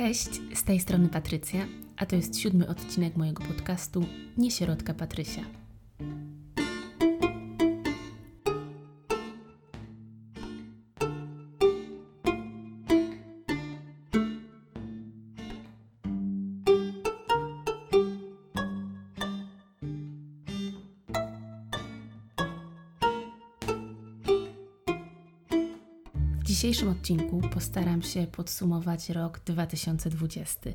Cześć, z tej strony Patrycja, a to jest siódmy odcinek mojego podcastu Niesierotka Patrysia. Dzisiejszym odcinku postaram się podsumować rok 2020.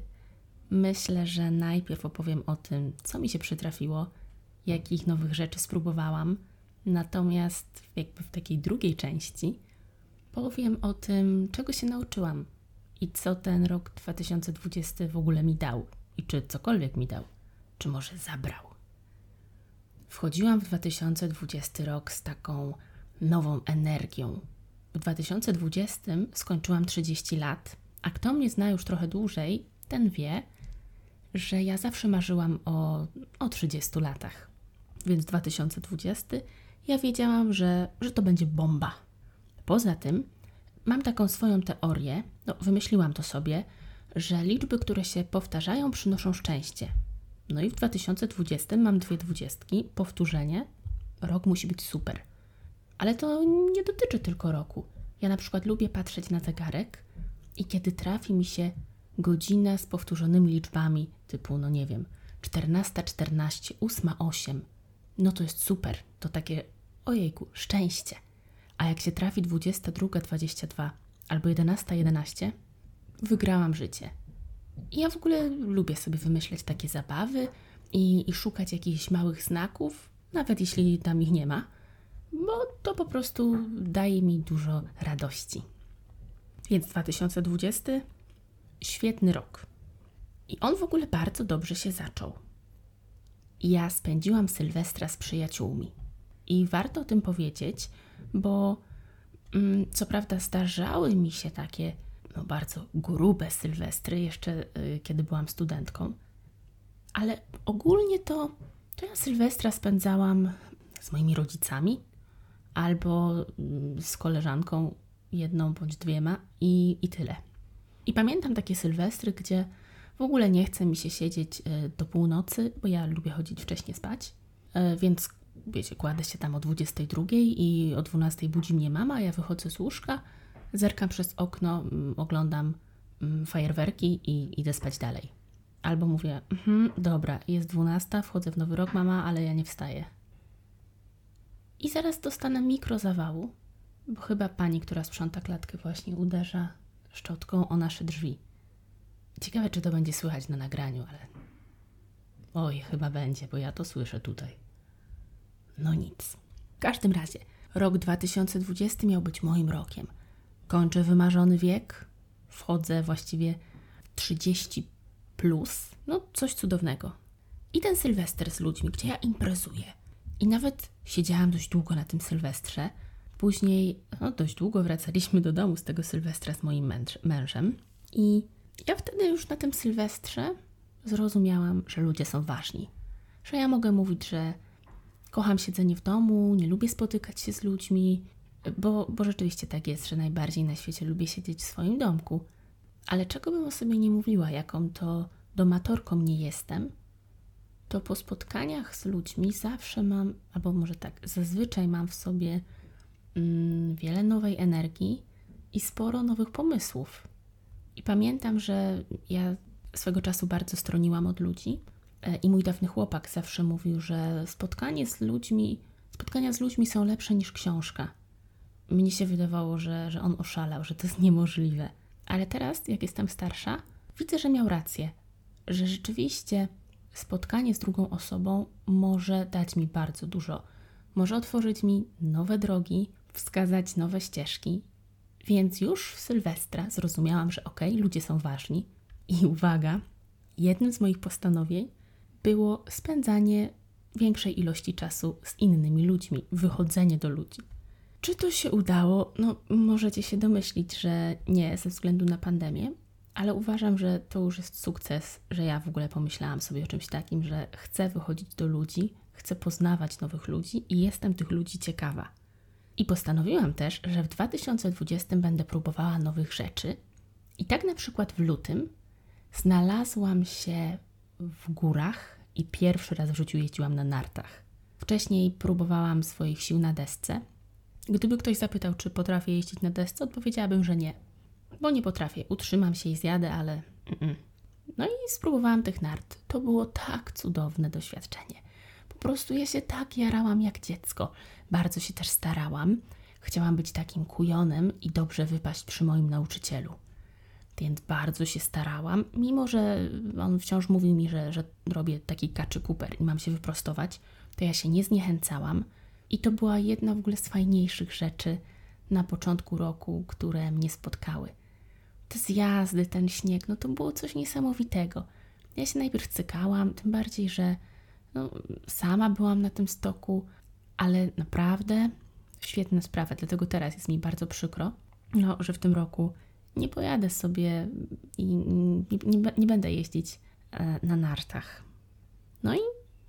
Myślę, że najpierw opowiem o tym, co mi się przytrafiło, jakich nowych rzeczy spróbowałam, natomiast jakby w takiej drugiej części powiem o tym, czego się nauczyłam i co ten rok 2020 w ogóle mi dał i czy cokolwiek mi dał, czy może zabrał. Wchodziłam w 2020 rok z taką nową energią, w 2020 skończyłam 30 lat, a kto mnie zna już trochę dłużej, ten wie, że ja zawsze marzyłam o, o 30 latach. Więc w 2020 ja wiedziałam, że, że to będzie bomba. Poza tym mam taką swoją teorię, no wymyśliłam to sobie, że liczby, które się powtarzają, przynoszą szczęście. No i w 2020 mam dwie dwudziestki, powtórzenie, rok musi być super. Ale to nie dotyczy tylko roku. Ja na przykład lubię patrzeć na zegarek i kiedy trafi mi się godzina z powtórzonymi liczbami, typu, no nie wiem, 14, 14, 8, 8, no to jest super. To takie, ojejku, szczęście. A jak się trafi 22, 22 albo 11, 11, wygrałam życie. I ja w ogóle lubię sobie wymyśleć takie zabawy i, i szukać jakichś małych znaków, nawet jeśli tam ich nie ma bo to po prostu daje mi dużo radości. Więc 2020 świetny rok. I on w ogóle bardzo dobrze się zaczął. Ja spędziłam Sylwestra z przyjaciółmi. I warto o tym powiedzieć, bo mm, co prawda zdarzały mi się takie no, bardzo grube Sylwestry, jeszcze y, kiedy byłam studentką, ale ogólnie to, to ja Sylwestra spędzałam z moimi rodzicami, albo mm, z koleżanką jedną bądź dwiema i, i tyle. I pamiętam takie sylwestry, gdzie w ogóle nie chce mi się siedzieć e, do północy, bo ja lubię chodzić wcześniej spać, e, więc wiecie, kładę się tam o 22 i o 12 budzi mnie mama, ja wychodzę z łóżka, zerkam przez okno, mm, oglądam mm, fajerwerki i idę spać dalej. Albo mówię, mhm, dobra, jest 12, wchodzę w nowy rok, mama, ale ja nie wstaję. I zaraz dostanę mikrozawału, bo chyba pani, która sprząta klatkę, właśnie uderza szczotką o nasze drzwi. Ciekawe, czy to będzie słychać na nagraniu, ale. Oj, chyba będzie, bo ja to słyszę tutaj. No nic. W każdym razie, rok 2020 miał być moim rokiem. Kończę wymarzony wiek, wchodzę właściwie 30 plus, no coś cudownego. I ten Sylwester z ludźmi, gdzie ja imprezuję i nawet siedziałam dość długo na tym Sylwestrze. Później, no dość długo wracaliśmy do domu z tego Sylwestra z moim mężem. I ja wtedy już na tym Sylwestrze zrozumiałam, że ludzie są ważni. Że ja mogę mówić, że kocham siedzenie w domu, nie lubię spotykać się z ludźmi, bo, bo rzeczywiście tak jest, że najbardziej na świecie lubię siedzieć w swoim domku. Ale czego bym o sobie nie mówiła, jaką to domatorką nie jestem, to po spotkaniach z ludźmi zawsze mam, albo może tak, zazwyczaj mam w sobie mm, wiele nowej energii i sporo nowych pomysłów. I pamiętam, że ja swego czasu bardzo stroniłam od ludzi e, i mój dawny chłopak zawsze mówił, że spotkanie z ludźmi, spotkania z ludźmi są lepsze niż książka. Mnie się wydawało, że, że on oszalał, że to jest niemożliwe. Ale teraz, jak jestem starsza, widzę, że miał rację, że rzeczywiście spotkanie z drugą osobą może dać mi bardzo dużo. Może otworzyć mi nowe drogi, wskazać nowe ścieżki. Więc już w Sylwestra zrozumiałam, że okej, okay, ludzie są ważni. I uwaga, jednym z moich postanowień było spędzanie większej ilości czasu z innymi ludźmi, wychodzenie do ludzi. Czy to się udało? No, możecie się domyślić, że nie ze względu na pandemię, ale uważam, że to już jest sukces, że ja w ogóle pomyślałam sobie o czymś takim, że chcę wychodzić do ludzi, chcę poznawać nowych ludzi i jestem tych ludzi ciekawa. I postanowiłam też, że w 2020 będę próbowała nowych rzeczy. I tak na przykład w lutym znalazłam się w górach i pierwszy raz w życiu jeździłam na nartach. Wcześniej próbowałam swoich sił na desce. Gdyby ktoś zapytał, czy potrafię jeździć na desce, odpowiedziałabym, że nie. Bo nie potrafię. Utrzymam się i zjadę, ale. Mm-mm. No i spróbowałam tych nart. To było tak cudowne doświadczenie. Po prostu ja się tak jarałam jak dziecko. Bardzo się też starałam. Chciałam być takim kujonem i dobrze wypaść przy moim nauczycielu. Więc bardzo się starałam, mimo że on wciąż mówił mi, że, że robię taki kaczy kuper i mam się wyprostować, to ja się nie zniechęcałam. I to była jedna w ogóle z fajniejszych rzeczy na początku roku, które mnie spotkały. Te zjazdy, ten śnieg, no to było coś niesamowitego. Ja się najpierw cykałam, tym bardziej, że no, sama byłam na tym stoku, ale naprawdę świetna sprawa, dlatego teraz jest mi bardzo przykro, no, że w tym roku nie pojadę sobie i nie, nie, nie będę jeździć e, na nartach. No i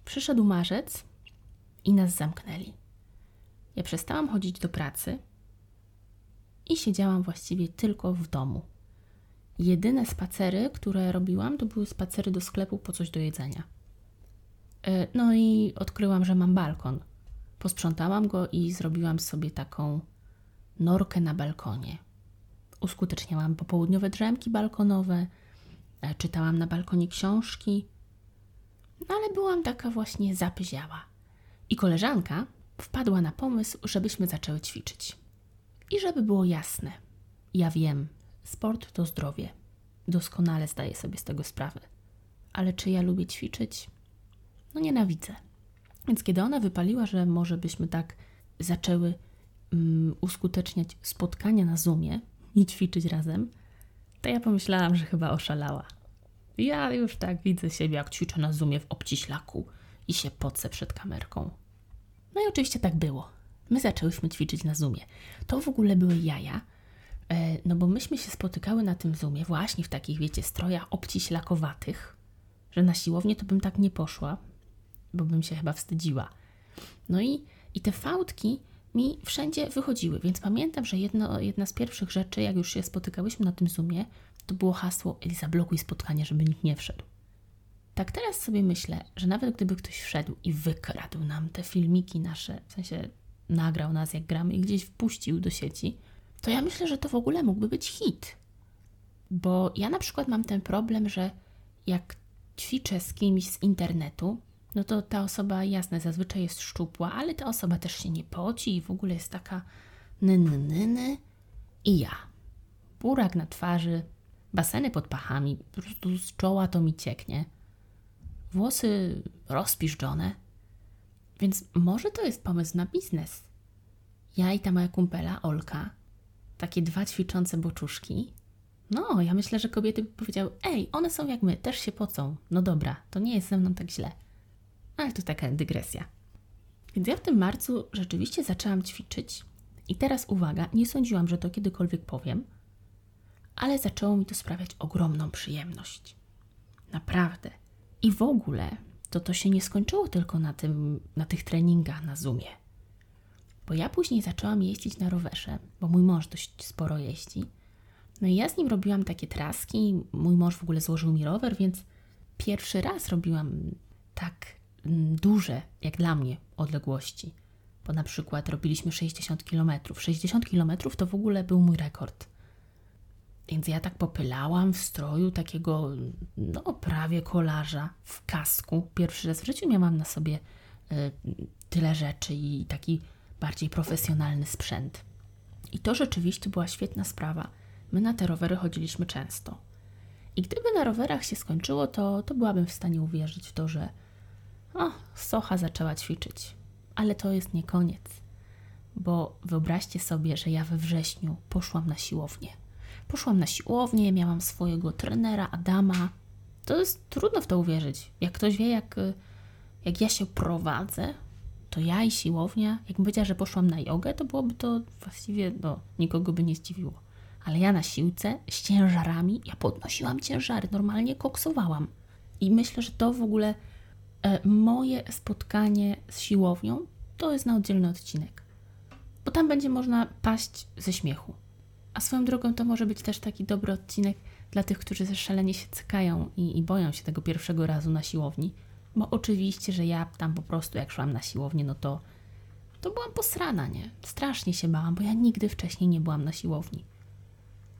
przyszedł marzec i nas zamknęli. Ja przestałam chodzić do pracy i siedziałam właściwie tylko w domu. Jedyne spacery, które robiłam, to były spacery do sklepu po coś do jedzenia. E, no i odkryłam, że mam balkon. Posprzątałam go i zrobiłam sobie taką norkę na balkonie. Uskuteczniałam popołudniowe drzemki balkonowe, e, czytałam na balkonie książki, no ale byłam taka właśnie zapyziała. I koleżanka wpadła na pomysł, żebyśmy zaczęły ćwiczyć. I żeby było jasne, ja wiem, sport to zdrowie. Doskonale zdaję sobie z tego sprawę. Ale czy ja lubię ćwiczyć? No nienawidzę. Więc kiedy ona wypaliła, że może byśmy tak zaczęły um, uskuteczniać spotkania na Zoomie i ćwiczyć razem, to ja pomyślałam, że chyba oszalała. Ja już tak widzę siebie, jak ćwiczę na Zoomie w obciślaku i się pocę przed kamerką. No i oczywiście tak było. My zaczęłyśmy ćwiczyć na Zoomie. To w ogóle były jaja, no bo myśmy się spotykały na tym Zoomie właśnie w takich, wiecie, strojach obciślakowatych, że na siłownię to bym tak nie poszła, bo bym się chyba wstydziła. No i, i te fałdki mi wszędzie wychodziły, więc pamiętam, że jedno, jedna z pierwszych rzeczy, jak już się spotykałyśmy na tym Zoomie, to było hasło Eliza, blokuj spotkanie, żeby nikt nie wszedł. Tak teraz sobie myślę, że nawet gdyby ktoś wszedł i wykradł nam te filmiki nasze, w sensie nagrał nas jak gramy i gdzieś wpuścił do sieci, to ja myślę, że to w ogóle mógłby być hit. Bo ja na przykład mam ten problem, że jak ćwiczę z kimś z internetu, no to ta osoba, jasne, zazwyczaj jest szczupła, ale ta osoba też się nie poci i w ogóle jest taka nyny, nyny. I ja. Burak na twarzy, baseny pod pachami, po prostu z czoła to mi cieknie. Włosy rozpiszczone. Więc może to jest pomysł na biznes. Ja i ta moja kumpela, Olka, takie dwa ćwiczące boczuszki. No, ja myślę, że kobiety by powiedziały, ej, one są jak my, też się pocą. No dobra, to nie jest ze mną tak źle. Ale to taka dygresja. Więc ja w tym marcu rzeczywiście zaczęłam ćwiczyć i teraz uwaga, nie sądziłam, że to kiedykolwiek powiem, ale zaczęło mi to sprawiać ogromną przyjemność. Naprawdę. I w ogóle to to się nie skończyło tylko na, tym, na tych treningach na Zoomie. Bo ja później zaczęłam jeździć na rowerze, bo mój mąż dość sporo jeździ. No i ja z nim robiłam takie traski. Mój mąż w ogóle złożył mi rower, więc pierwszy raz robiłam tak Mm, duże, jak dla mnie, odległości. Bo na przykład robiliśmy 60 km. 60 km to w ogóle był mój rekord. Więc ja tak popylałam w stroju takiego, no prawie kolarza, w kasku. Pierwszy raz w życiu miałam na sobie y, tyle rzeczy i taki bardziej profesjonalny sprzęt. I to rzeczywiście była świetna sprawa. My na te rowery chodziliśmy często. I gdyby na rowerach się skończyło, to, to byłabym w stanie uwierzyć w to, że o, Socha zaczęła ćwiczyć. Ale to jest nie koniec. Bo wyobraźcie sobie, że ja we wrześniu poszłam na siłownię. Poszłam na siłownię, miałam swojego trenera Adama. To jest trudno w to uwierzyć. Jak ktoś wie, jak, jak ja się prowadzę, to ja i siłownia, jakbym powiedziała, że poszłam na jogę, to byłoby to właściwie, no, nikogo by nie zdziwiło. Ale ja na siłce z ciężarami, ja podnosiłam ciężary, normalnie koksowałam. I myślę, że to w ogóle E, moje spotkanie z siłownią to jest na oddzielny odcinek, bo tam będzie można paść ze śmiechu. A swoją drogą to może być też taki dobry odcinek dla tych, którzy szalenie się cykają i, i boją się tego pierwszego razu na siłowni. Bo oczywiście, że ja tam po prostu jak szłam na siłownię, no to, to byłam posrana, nie? Strasznie się bałam, bo ja nigdy wcześniej nie byłam na siłowni.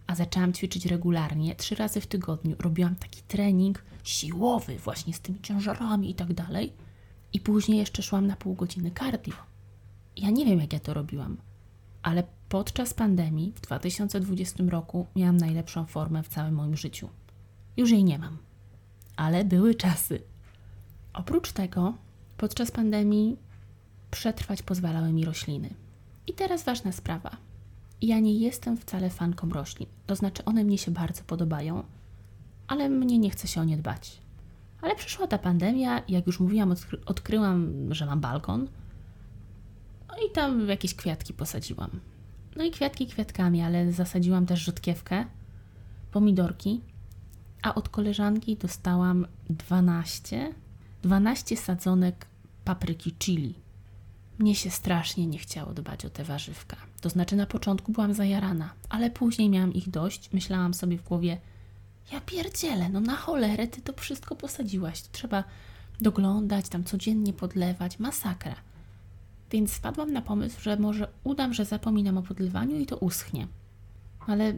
A zaczęłam ćwiczyć regularnie, trzy razy w tygodniu. Robiłam taki trening siłowy, właśnie z tymi ciężarami i tak dalej. I później jeszcze szłam na pół godziny cardio. Ja nie wiem, jak ja to robiłam, ale podczas pandemii w 2020 roku miałam najlepszą formę w całym moim życiu. Już jej nie mam, ale były czasy. Oprócz tego, podczas pandemii przetrwać pozwalały mi rośliny. I teraz ważna sprawa. Ja nie jestem wcale fanką roślin, to znaczy one mnie się bardzo podobają, ale mnie nie chce się o nie dbać. Ale przyszła ta pandemia, jak już mówiłam, odkry odkryłam, że mam balkon. No i tam jakieś kwiatki posadziłam. No i kwiatki kwiatkami, ale zasadziłam też rzodkiewkę, pomidorki, a od koleżanki dostałam 12, 12 sadzonek papryki chili. Mnie się strasznie nie chciało dbać o te warzywka. To znaczy na początku byłam zajarana, ale później miałam ich dość. Myślałam sobie w głowie, ja pierdzielę, no na cholerę ty to wszystko posadziłaś. To trzeba doglądać, tam codziennie podlewać, masakra. Więc wpadłam na pomysł, że może udam, że zapominam o podlewaniu i to uschnie. Ale,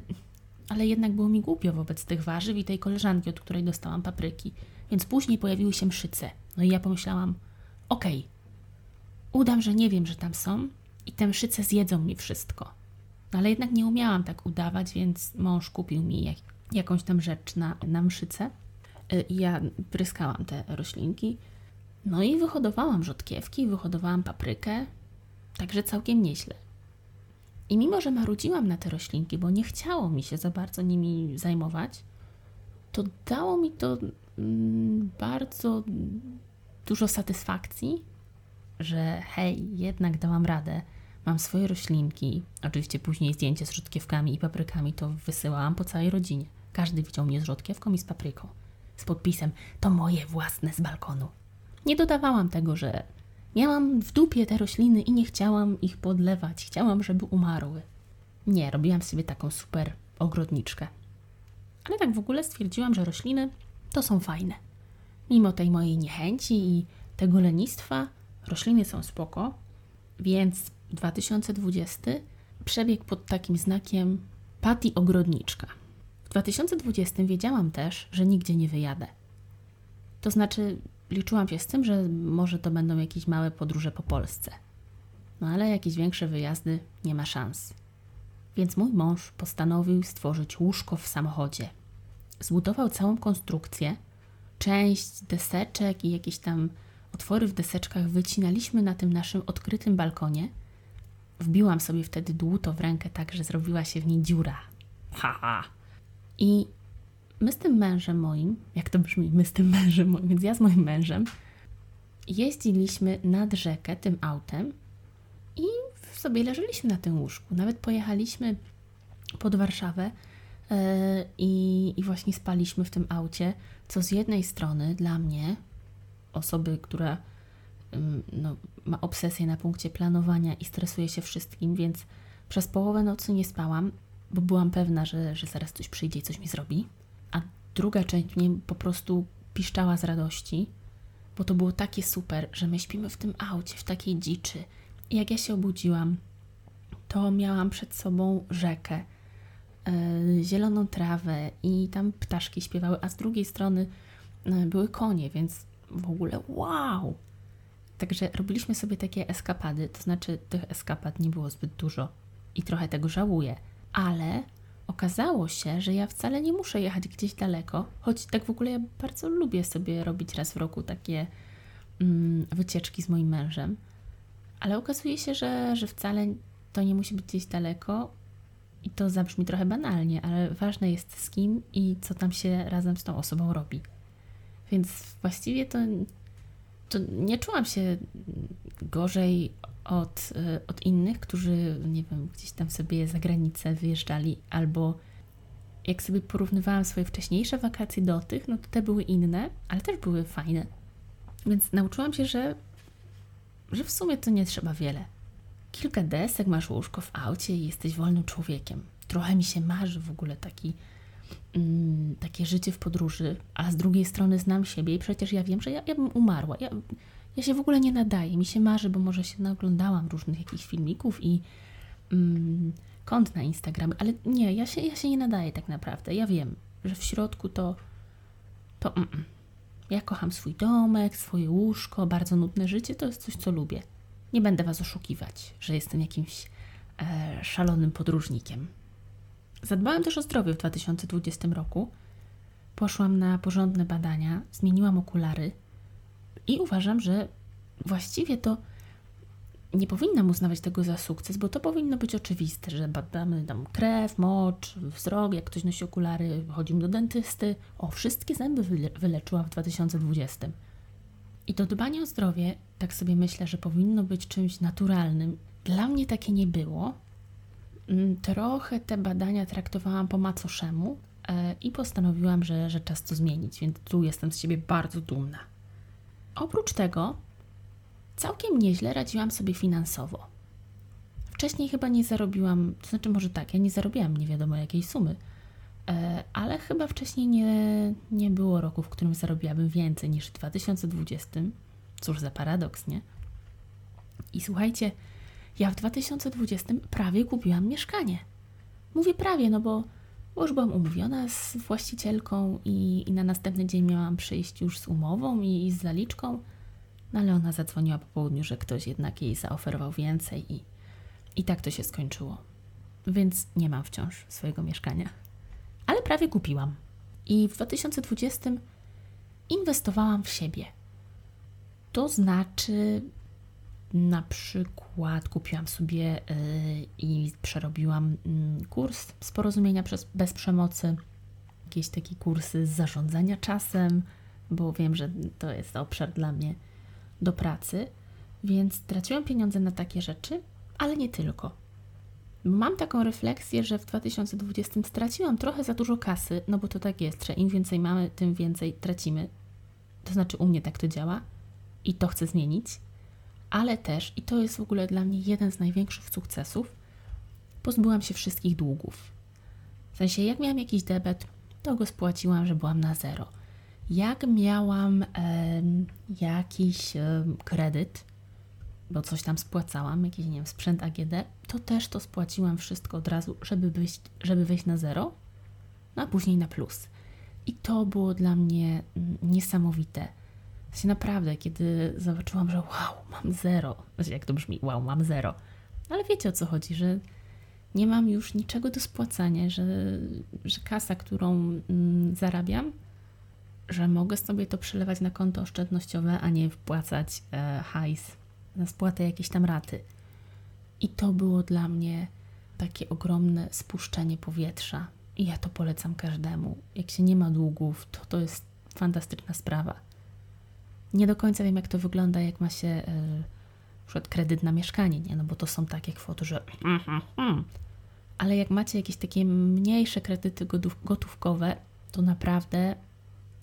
ale jednak było mi głupio wobec tych warzyw i tej koleżanki, od której dostałam papryki. Więc później pojawiły się mszyce. No i ja pomyślałam, okej, okay, udam, że nie wiem, że tam są i te mszyce zjedzą mi wszystko. No ale jednak nie umiałam tak udawać, więc mąż kupił mi jak, jakąś tam rzecz na, na mszyce. Y, I ja pryskałam te roślinki. No i wyhodowałam rzodkiewki, wyhodowałam paprykę, także całkiem nieźle. I mimo, że marudziłam na te roślinki, bo nie chciało mi się za bardzo nimi zajmować, to dało mi to mm, bardzo dużo satysfakcji, że hej, jednak dałam radę, mam swoje roślinki. Oczywiście później zdjęcie z rzodkiewkami i paprykami to wysyłałam po całej rodzinie. Każdy widział mnie z rzodkiewką i z papryką. Z podpisem to moje własne z balkonu. Nie dodawałam tego, że miałam w dupie te rośliny i nie chciałam ich podlewać. Chciałam, żeby umarły. Nie, robiłam sobie taką super ogrodniczkę. Ale tak w ogóle stwierdziłam, że rośliny to są fajne. Mimo tej mojej niechęci i tego lenistwa, rośliny są spoko, więc 2020 przebiegł pod takim znakiem Patty Ogrodniczka. W 2020 wiedziałam też, że nigdzie nie wyjadę. To znaczy, liczyłam się z tym, że może to będą jakieś małe podróże po Polsce. No ale jakieś większe wyjazdy nie ma szans. Więc mój mąż postanowił stworzyć łóżko w samochodzie. Zbudował całą konstrukcję, część deseczek i jakieś tam otwory w deseczkach wycinaliśmy na tym naszym odkrytym balkonie. Wbiłam sobie wtedy dłuto w rękę tak, że zrobiła się w niej dziura. Haha. I my z tym mężem moim, jak to brzmi, my z tym mężem moim, więc ja z moim mężem, jeździliśmy nad rzekę tym autem i sobie leżeliśmy na tym łóżku. Nawet pojechaliśmy pod Warszawę yy, i właśnie spaliśmy w tym aucie, co z jednej strony dla mnie, osoby, która no, ma obsesję na punkcie planowania i stresuje się wszystkim, więc przez połowę nocy nie spałam, bo byłam pewna, że, że zaraz ktoś przyjdzie i coś mi zrobi. A druga część mnie po prostu piszczała z radości, bo to było takie super, że my śpimy w tym aucie, w takiej dziczy. I jak ja się obudziłam, to miałam przed sobą rzekę, zieloną trawę i tam ptaszki śpiewały, a z drugiej strony yy, były konie, więc w ogóle wow! Także robiliśmy sobie takie eskapady, to znaczy tych eskapad nie było zbyt dużo i trochę tego żałuję, ale okazało się, że ja wcale nie muszę jechać gdzieś daleko, choć tak w ogóle ja bardzo lubię sobie robić raz w roku takie mm, wycieczki z moim mężem, ale okazuje się, że, że wcale to nie musi być gdzieś daleko i to zabrzmi trochę banalnie, ale ważne jest z kim i co tam się razem z tą osobą robi. Więc właściwie to, to nie czułam się gorzej od, e, od innych, którzy, nie wiem, gdzieś tam sobie za granicę wyjeżdżali, albo jak sobie porównywałam swoje wcześniejsze wakacje do tych, no to te były inne, ale też były fajne. Więc nauczyłam się, że, że w sumie to nie trzeba wiele. Kilka desek, masz łóżko w aucie i jesteś wolnym człowiekiem. trochę mi się marzy w ogóle taki, mm, takie życie w podróży, a z drugiej strony znam siebie i przecież ja wiem, że ja, ja bym umarła. Ja, ja się w ogóle nie nadaję. Mi się marzy, bo może się naoglądałam różnych jakichś filmików i mm, kont na Instagramie, ale nie, ja się, ja się nie nadaję tak naprawdę. Ja wiem, że w środku to. to mm, mm. Ja kocham swój domek, swoje łóżko, bardzo nudne życie, to jest coś, co lubię. Nie będę Was oszukiwać, że jestem jakimś e, szalonym podróżnikiem. Zadbałam też o zdrowie w 2020 roku. Poszłam na porządne badania, zmieniłam okulary i uważam, że właściwie to nie powinnam uznawać tego za sukces, bo to powinno być oczywiste, że badamy tam krew, mocz, wzrok, jak ktoś nosi okulary, chodzimy do dentysty. O, wszystkie zęby wyle wyleczyłam w 2020. I to dbanie o zdrowie, tak sobie myślę, że powinno być czymś naturalnym. Dla mnie takie nie było. Mm, trochę te badania traktowałam po macoszemu e, i postanowiłam, że, że czas to zmienić, więc tu jestem z siebie bardzo dumna. Oprócz tego całkiem nieźle radziłam sobie finansowo. Wcześniej chyba nie zarobiłam, to znaczy może tak, ja nie zarobiłam nie wiadomo jakiej sumy, ale chyba wcześniej nie, nie było roku, w którym zarobiłabym więcej niż w 2020. Cóż za paradoks, nie? I słuchajcie, ja w 2020 prawie kupiłam mieszkanie. Mówię prawie, no bo, bo już byłam umówiona z właścicielką i, i na następny dzień miałam przyjść już z umową i, i z zaliczką. No ale ona zadzwoniła po południu, że ktoś jednak jej zaoferował więcej i, i tak to się skończyło. Więc nie mam wciąż swojego mieszkania. Ale prawie kupiłam. I w 2020 inwestowałam w siebie. To znaczy, na przykład kupiłam sobie yy, i przerobiłam yy, kurs z porozumienia przez, bez przemocy, jakieś takie kursy z zarządzania czasem, bo wiem, że to jest obszar dla mnie do pracy, więc traciłam pieniądze na takie rzeczy, ale nie tylko. Mam taką refleksję, że w 2020 straciłam trochę za dużo kasy, no bo to tak jest, że im więcej mamy, tym więcej tracimy. To znaczy u mnie tak to działa i to chcę zmienić, ale też, i to jest w ogóle dla mnie jeden z największych sukcesów, pozbyłam się wszystkich długów. W sensie, jak miałam jakiś debet, to go spłaciłam, że byłam na zero. Jak miałam e, jakiś e, kredyt, bo coś tam spłacałam, jakiś, nie wiem, sprzęt AGD, to też to spłaciłam wszystko od razu, żeby wyjść, żeby wejść na zero, no a później na plus. I to było dla mnie mm, niesamowite. Właśnie naprawdę, kiedy zobaczyłam, że wow, mam zero. Znaczy, jak to brzmi, wow, mam zero. Ale wiecie o co chodzi, że nie mam już niczego do spłacania, że, że kasa, którą mm, zarabiam, że mogę sobie to przelewać na konto oszczędnościowe, a nie wpłacać e, hajs na spłatę jakiejś tam raty. I to było dla mnie takie ogromne spuszczenie powietrza. I ja to polecam każdemu. Jak się nie ma długów, to to jest fantastyczna sprawa. Nie do końca wiem, jak to wygląda, jak ma się yy, kredyt na mieszkanie, nie? No bo to są takie kwoty, że. Ale jak macie jakieś takie mniejsze kredyty gotówkowe, to naprawdę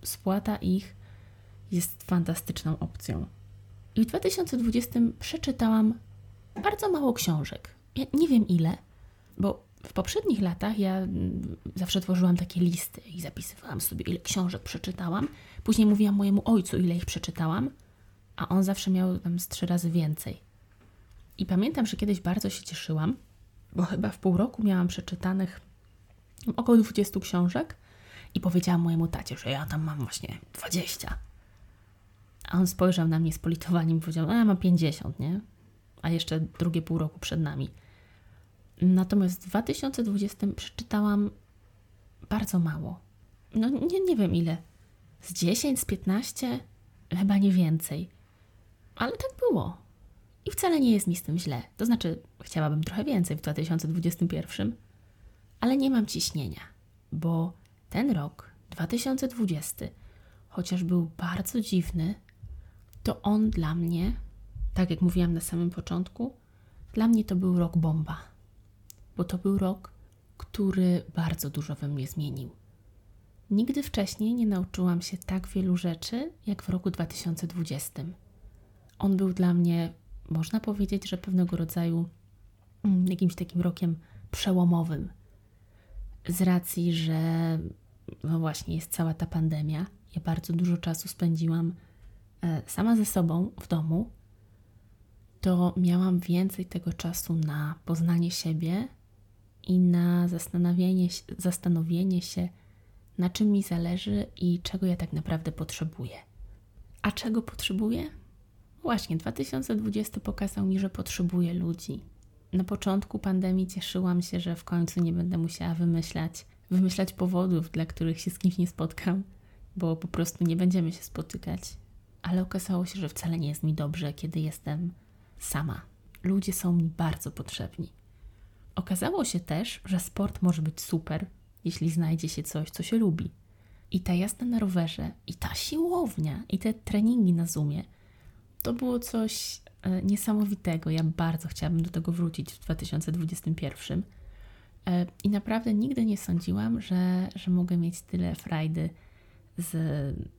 spłata ich jest fantastyczną opcją. I w 2020 przeczytałam bardzo mało książek. Ja nie wiem ile, bo w poprzednich latach ja mm, zawsze tworzyłam takie listy i zapisywałam sobie, ile książek przeczytałam. Później mówiłam mojemu ojcu, ile ich przeczytałam, a on zawsze miał tam z trzy razy więcej. I pamiętam, że kiedyś bardzo się cieszyłam, bo chyba w pół roku miałam przeczytanych około 20 książek i powiedziałam mojemu tacie, że ja tam mam właśnie 20. A on spojrzał na mnie z politowaniem i powiedział, a ja mam 50, nie? A jeszcze drugie pół roku przed nami. Natomiast w 2020 przeczytałam bardzo mało. No nie, nie wiem ile. Z 10, z 15? Chyba nie więcej. Ale tak było. I wcale nie jest mi z tym źle. To znaczy, chciałabym trochę więcej w 2021, ale nie mam ciśnienia, bo ten rok, 2020, chociaż był bardzo dziwny, to on dla mnie, tak jak mówiłam na samym początku, dla mnie to był rok bomba, bo to był rok, który bardzo dużo we mnie zmienił. Nigdy wcześniej nie nauczyłam się tak wielu rzeczy jak w roku 2020. On był dla mnie, można powiedzieć, że pewnego rodzaju mm, jakimś takim rokiem przełomowym z racji, że no właśnie jest cała ta pandemia, ja bardzo dużo czasu spędziłam sama ze sobą w domu, to miałam więcej tego czasu na poznanie siebie i na zastanowienie, zastanowienie się, na czym mi zależy i czego ja tak naprawdę potrzebuję. A czego potrzebuję? Właśnie, 2020 pokazał mi, że potrzebuję ludzi. Na początku pandemii cieszyłam się, że w końcu nie będę musiała wymyślać, wymyślać powodów, dla których się z kimś nie spotkam, bo po prostu nie będziemy się spotykać. Ale okazało się, że wcale nie jest mi dobrze, kiedy jestem sama. Ludzie są mi bardzo potrzebni. Okazało się też, że sport może być super, jeśli znajdzie się coś, co się lubi. I ta jazda na rowerze, i ta siłownia, i te treningi na Zoomie to było coś e, niesamowitego. Ja bardzo chciałabym do tego wrócić w 2021. E, I naprawdę nigdy nie sądziłam, że, że mogę mieć tyle frajdy z,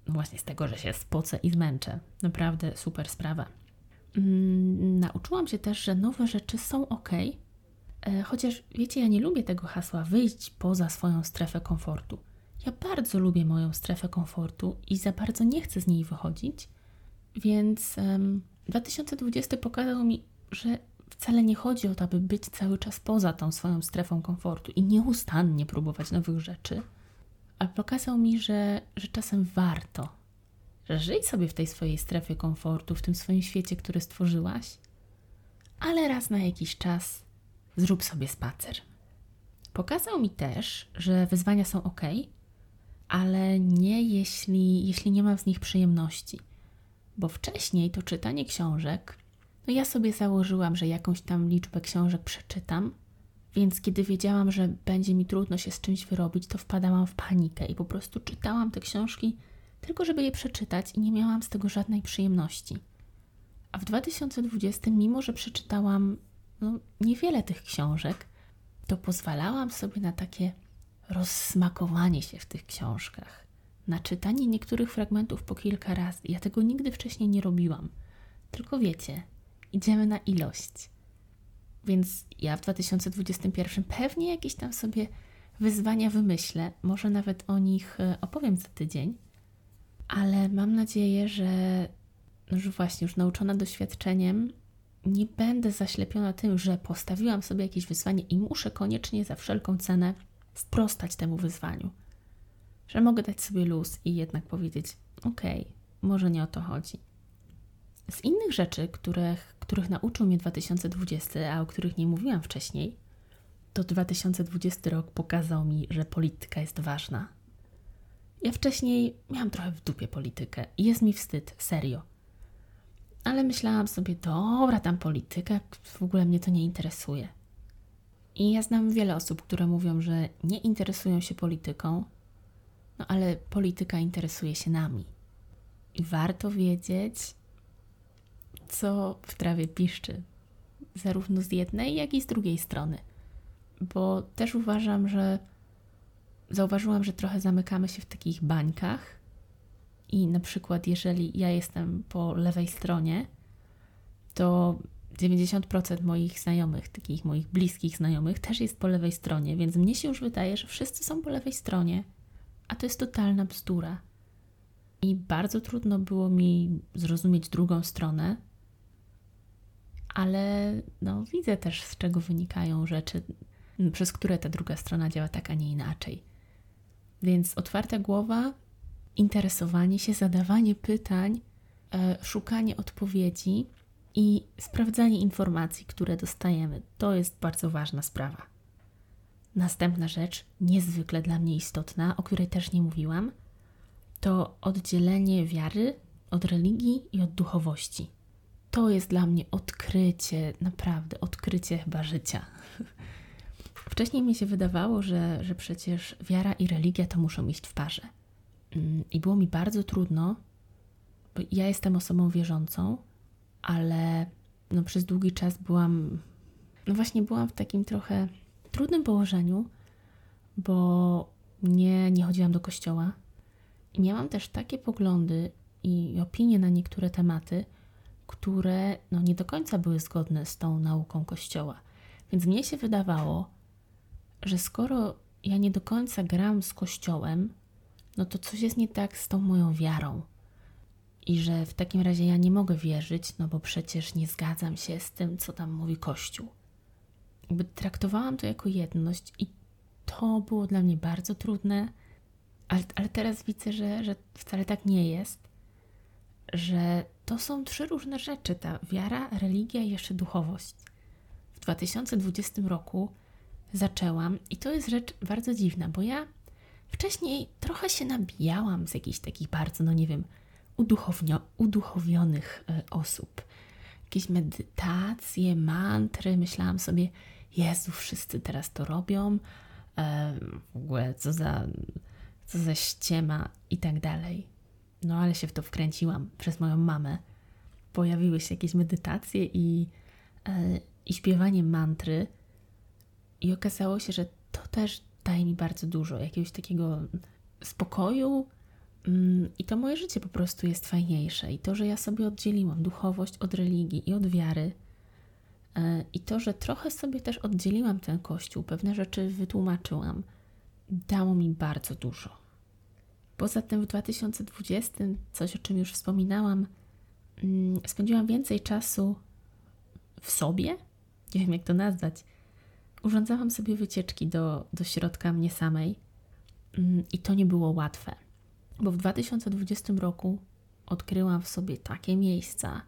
właśnie z tego, że się spocę i zmęczę. Naprawdę super sprawa. Mm, nauczyłam się też, że nowe rzeczy są ok, e, chociaż wiecie, ja nie lubię tego hasła wyjść poza swoją strefę komfortu. Ja bardzo lubię moją strefę komfortu i za bardzo nie chcę z niej wychodzić, więc um, 2020 pokazał mi, że wcale nie chodzi o to, aby być cały czas poza tą swoją strefą komfortu i nieustannie próbować nowych rzeczy, ale pokazał mi, że, że czasem warto, że żyj sobie w tej swojej strefie komfortu, w tym swoim świecie, który stworzyłaś, ale raz na jakiś czas zrób sobie spacer. Pokazał mi też, że wyzwania są ok, ale nie jeśli, jeśli nie mam z nich przyjemności bo wcześniej to czytanie książek, no ja sobie założyłam, że jakąś tam liczbę książek przeczytam, więc kiedy wiedziałam, że będzie mi trudno się z czymś wyrobić, to wpadałam w panikę i po prostu czytałam te książki tylko, żeby je przeczytać i nie miałam z tego żadnej przyjemności. A w 2020, mimo że przeczytałam no, niewiele tych książek, to pozwalałam sobie na takie rozsmakowanie się w tych książkach na czytanie niektórych fragmentów po kilka razy. Ja tego nigdy wcześniej nie robiłam. Tylko wiecie, idziemy na ilość. Więc ja w 2021 pewnie jakieś tam sobie wyzwania wymyślę, może nawet o nich e, opowiem za tydzień, ale mam nadzieję, że, no, że właśnie już nauczona doświadczeniem, nie będę zaślepiona tym, że postawiłam sobie jakieś wyzwanie i muszę koniecznie za wszelką cenę sprostać temu wyzwaniu. Że mogę dać sobie luz i jednak powiedzieć: OK, może nie o to chodzi. Z innych rzeczy, których, których nauczył mnie 2020, a o których nie mówiłam wcześniej, to 2020 rok pokazał mi, że polityka jest ważna. Ja wcześniej miałam trochę w dupie politykę i jest mi wstyd, serio. Ale myślałam sobie, dobra, tam polityka, w ogóle mnie to nie interesuje. I ja znam wiele osób, które mówią, że nie interesują się polityką, no ale polityka interesuje się nami. I warto wiedzieć, co w trawie piszczy, zarówno z jednej, jak i z drugiej strony. Bo też uważam, że zauważyłam, że trochę zamykamy się w takich bańkach. I na przykład, jeżeli ja jestem po lewej stronie, to 90% moich znajomych, takich moich bliskich znajomych, też jest po lewej stronie, więc mnie się już wydaje, że wszyscy są po lewej stronie a to jest totalna bzdura. I bardzo trudno było mi zrozumieć drugą stronę, ale no, widzę też, z czego wynikają rzeczy, przez które ta druga strona działa tak, a nie inaczej. Więc otwarta głowa, interesowanie się, zadawanie pytań, e, szukanie odpowiedzi i sprawdzanie informacji, które dostajemy to jest bardzo ważna sprawa. Następna rzecz, niezwykle dla mnie istotna, o której też nie mówiłam, to oddzielenie wiary od religii i od duchowości. To jest dla mnie odkrycie, naprawdę odkrycie chyba życia. Wcześniej mi się wydawało, że, że przecież wiara i religia to muszą iść w parze. Mm, I było mi bardzo trudno, bo ja jestem osobą wierzącą, ale no przez długi czas byłam, no właśnie byłam w takim trochę trudnym położeniu, bo nie, nie chodziłam do kościoła i miałam też takie poglądy i opinie na niektóre tematy, które no, nie do końca były zgodne z tą nauką kościoła. Więc mnie się wydawało, że skoro ja nie do końca gram z Kościołem, no to coś jest nie tak z tą moją wiarą. I że w takim razie ja nie mogę wierzyć, no bo przecież nie zgadzam się z tym, co tam mówi Kościół. Jakby traktowałam to jako jedność i to było dla mnie bardzo trudne, ale, ale teraz widzę, że, że wcale tak nie jest, że to są trzy różne rzeczy: ta wiara, religia i jeszcze duchowość. W 2020 roku zaczęłam, i to jest rzecz bardzo dziwna, bo ja wcześniej trochę się nabijałam z jakichś takich bardzo, no nie wiem, uduchownio, uduchowionych y, osób. Jakieś medytacje, mantry. Myślałam sobie, Jezu, wszyscy teraz to robią. E, w ogóle co za, co za ściema i tak dalej. No ale się w to wkręciłam przez moją mamę. Pojawiły się jakieś medytacje i, e, i śpiewanie mantry. I okazało się, że to też daje mi bardzo dużo jakiegoś takiego spokoju. Mm, I to moje życie po prostu jest fajniejsze. I to, że ja sobie oddzieliłam duchowość od religii i od wiary. E, I to, że trochę sobie też oddzieliłam ten kościół, pewne rzeczy wytłumaczyłam, dało mi bardzo dużo. Poza tym w 2020, coś o czym już wspominałam, mm, spędziłam więcej czasu w sobie, nie wiem jak to nazwać. Urządzałam sobie wycieczki do, do środka mnie samej mm, i to nie było łatwe, bo w 2020 roku odkryłam w sobie takie miejsca,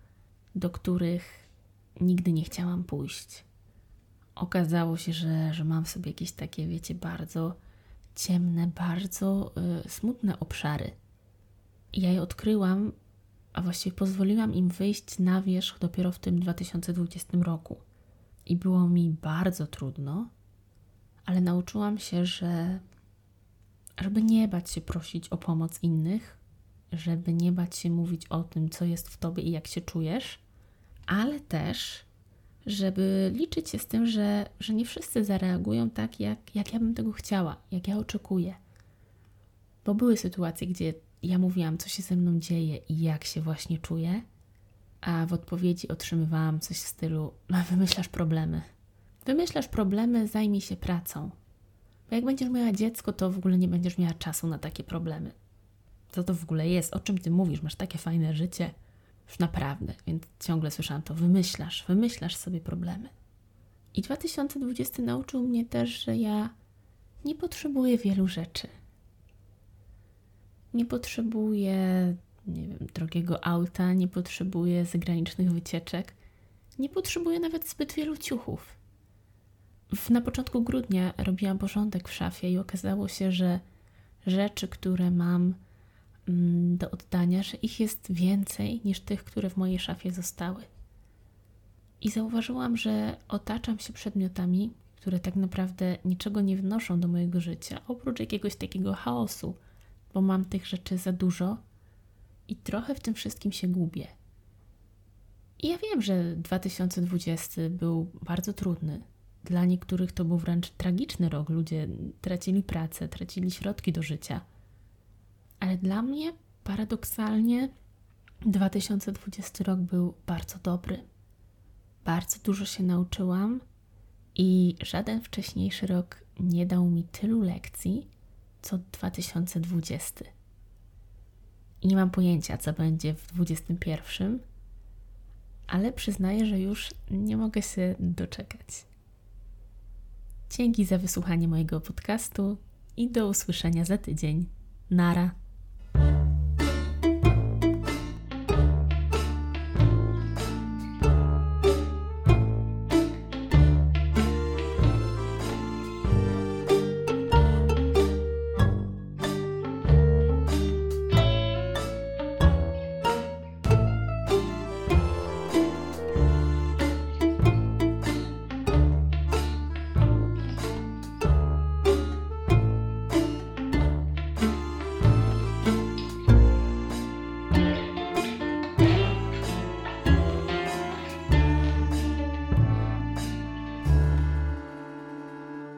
do których nigdy nie chciałam pójść. Okazało się, że, że mam w sobie jakieś takie, wiecie, bardzo ciemne, bardzo y, smutne obszary. Ja je odkryłam, a właściwie pozwoliłam im wyjść na wierzch dopiero w tym 2020 roku. I było mi bardzo trudno, ale nauczyłam się, że żeby nie bać się prosić o pomoc innych, żeby nie bać się mówić o tym, co jest w tobie i jak się czujesz, ale też, żeby liczyć się z tym, że, że nie wszyscy zareagują tak, jak, jak ja bym tego chciała, jak ja oczekuję. Bo były sytuacje, gdzie ja mówiłam, co się ze mną dzieje i jak się właśnie czuję, a w odpowiedzi otrzymywałam coś w stylu: no, wymyślasz problemy. Wymyślasz problemy, zajmij się pracą. Bo jak będziesz miała dziecko, to w ogóle nie będziesz miała czasu na takie problemy. Co to w ogóle jest? O czym ty mówisz? Masz takie fajne życie. Już naprawdę, więc ciągle słyszałam to. Wymyślasz, wymyślasz sobie problemy. I 2020 nauczył mnie też, że ja nie potrzebuję wielu rzeczy. Nie potrzebuję, nie wiem, drogiego auta, nie potrzebuję zagranicznych wycieczek, nie potrzebuję nawet zbyt wielu ciuchów. W, na początku grudnia robiłam porządek w szafie i okazało się, że rzeczy, które mam do oddania, że ich jest więcej niż tych, które w mojej szafie zostały. I zauważyłam, że otaczam się przedmiotami, które tak naprawdę niczego nie wnoszą do mojego życia, oprócz jakiegoś takiego chaosu, bo mam tych rzeczy za dużo i trochę w tym wszystkim się gubię. I ja wiem, że 2020 był bardzo trudny. Dla niektórych to był wręcz tragiczny rok. Ludzie tracili pracę, tracili środki do życia. Ale dla mnie paradoksalnie 2020 rok był bardzo dobry. Bardzo dużo się nauczyłam i żaden wcześniejszy rok nie dał mi tylu lekcji, co 2020. I nie mam pojęcia, co będzie w 2021, ale przyznaję, że już nie mogę się doczekać. Dzięki za wysłuchanie mojego podcastu i do usłyszenia za tydzień. Nara.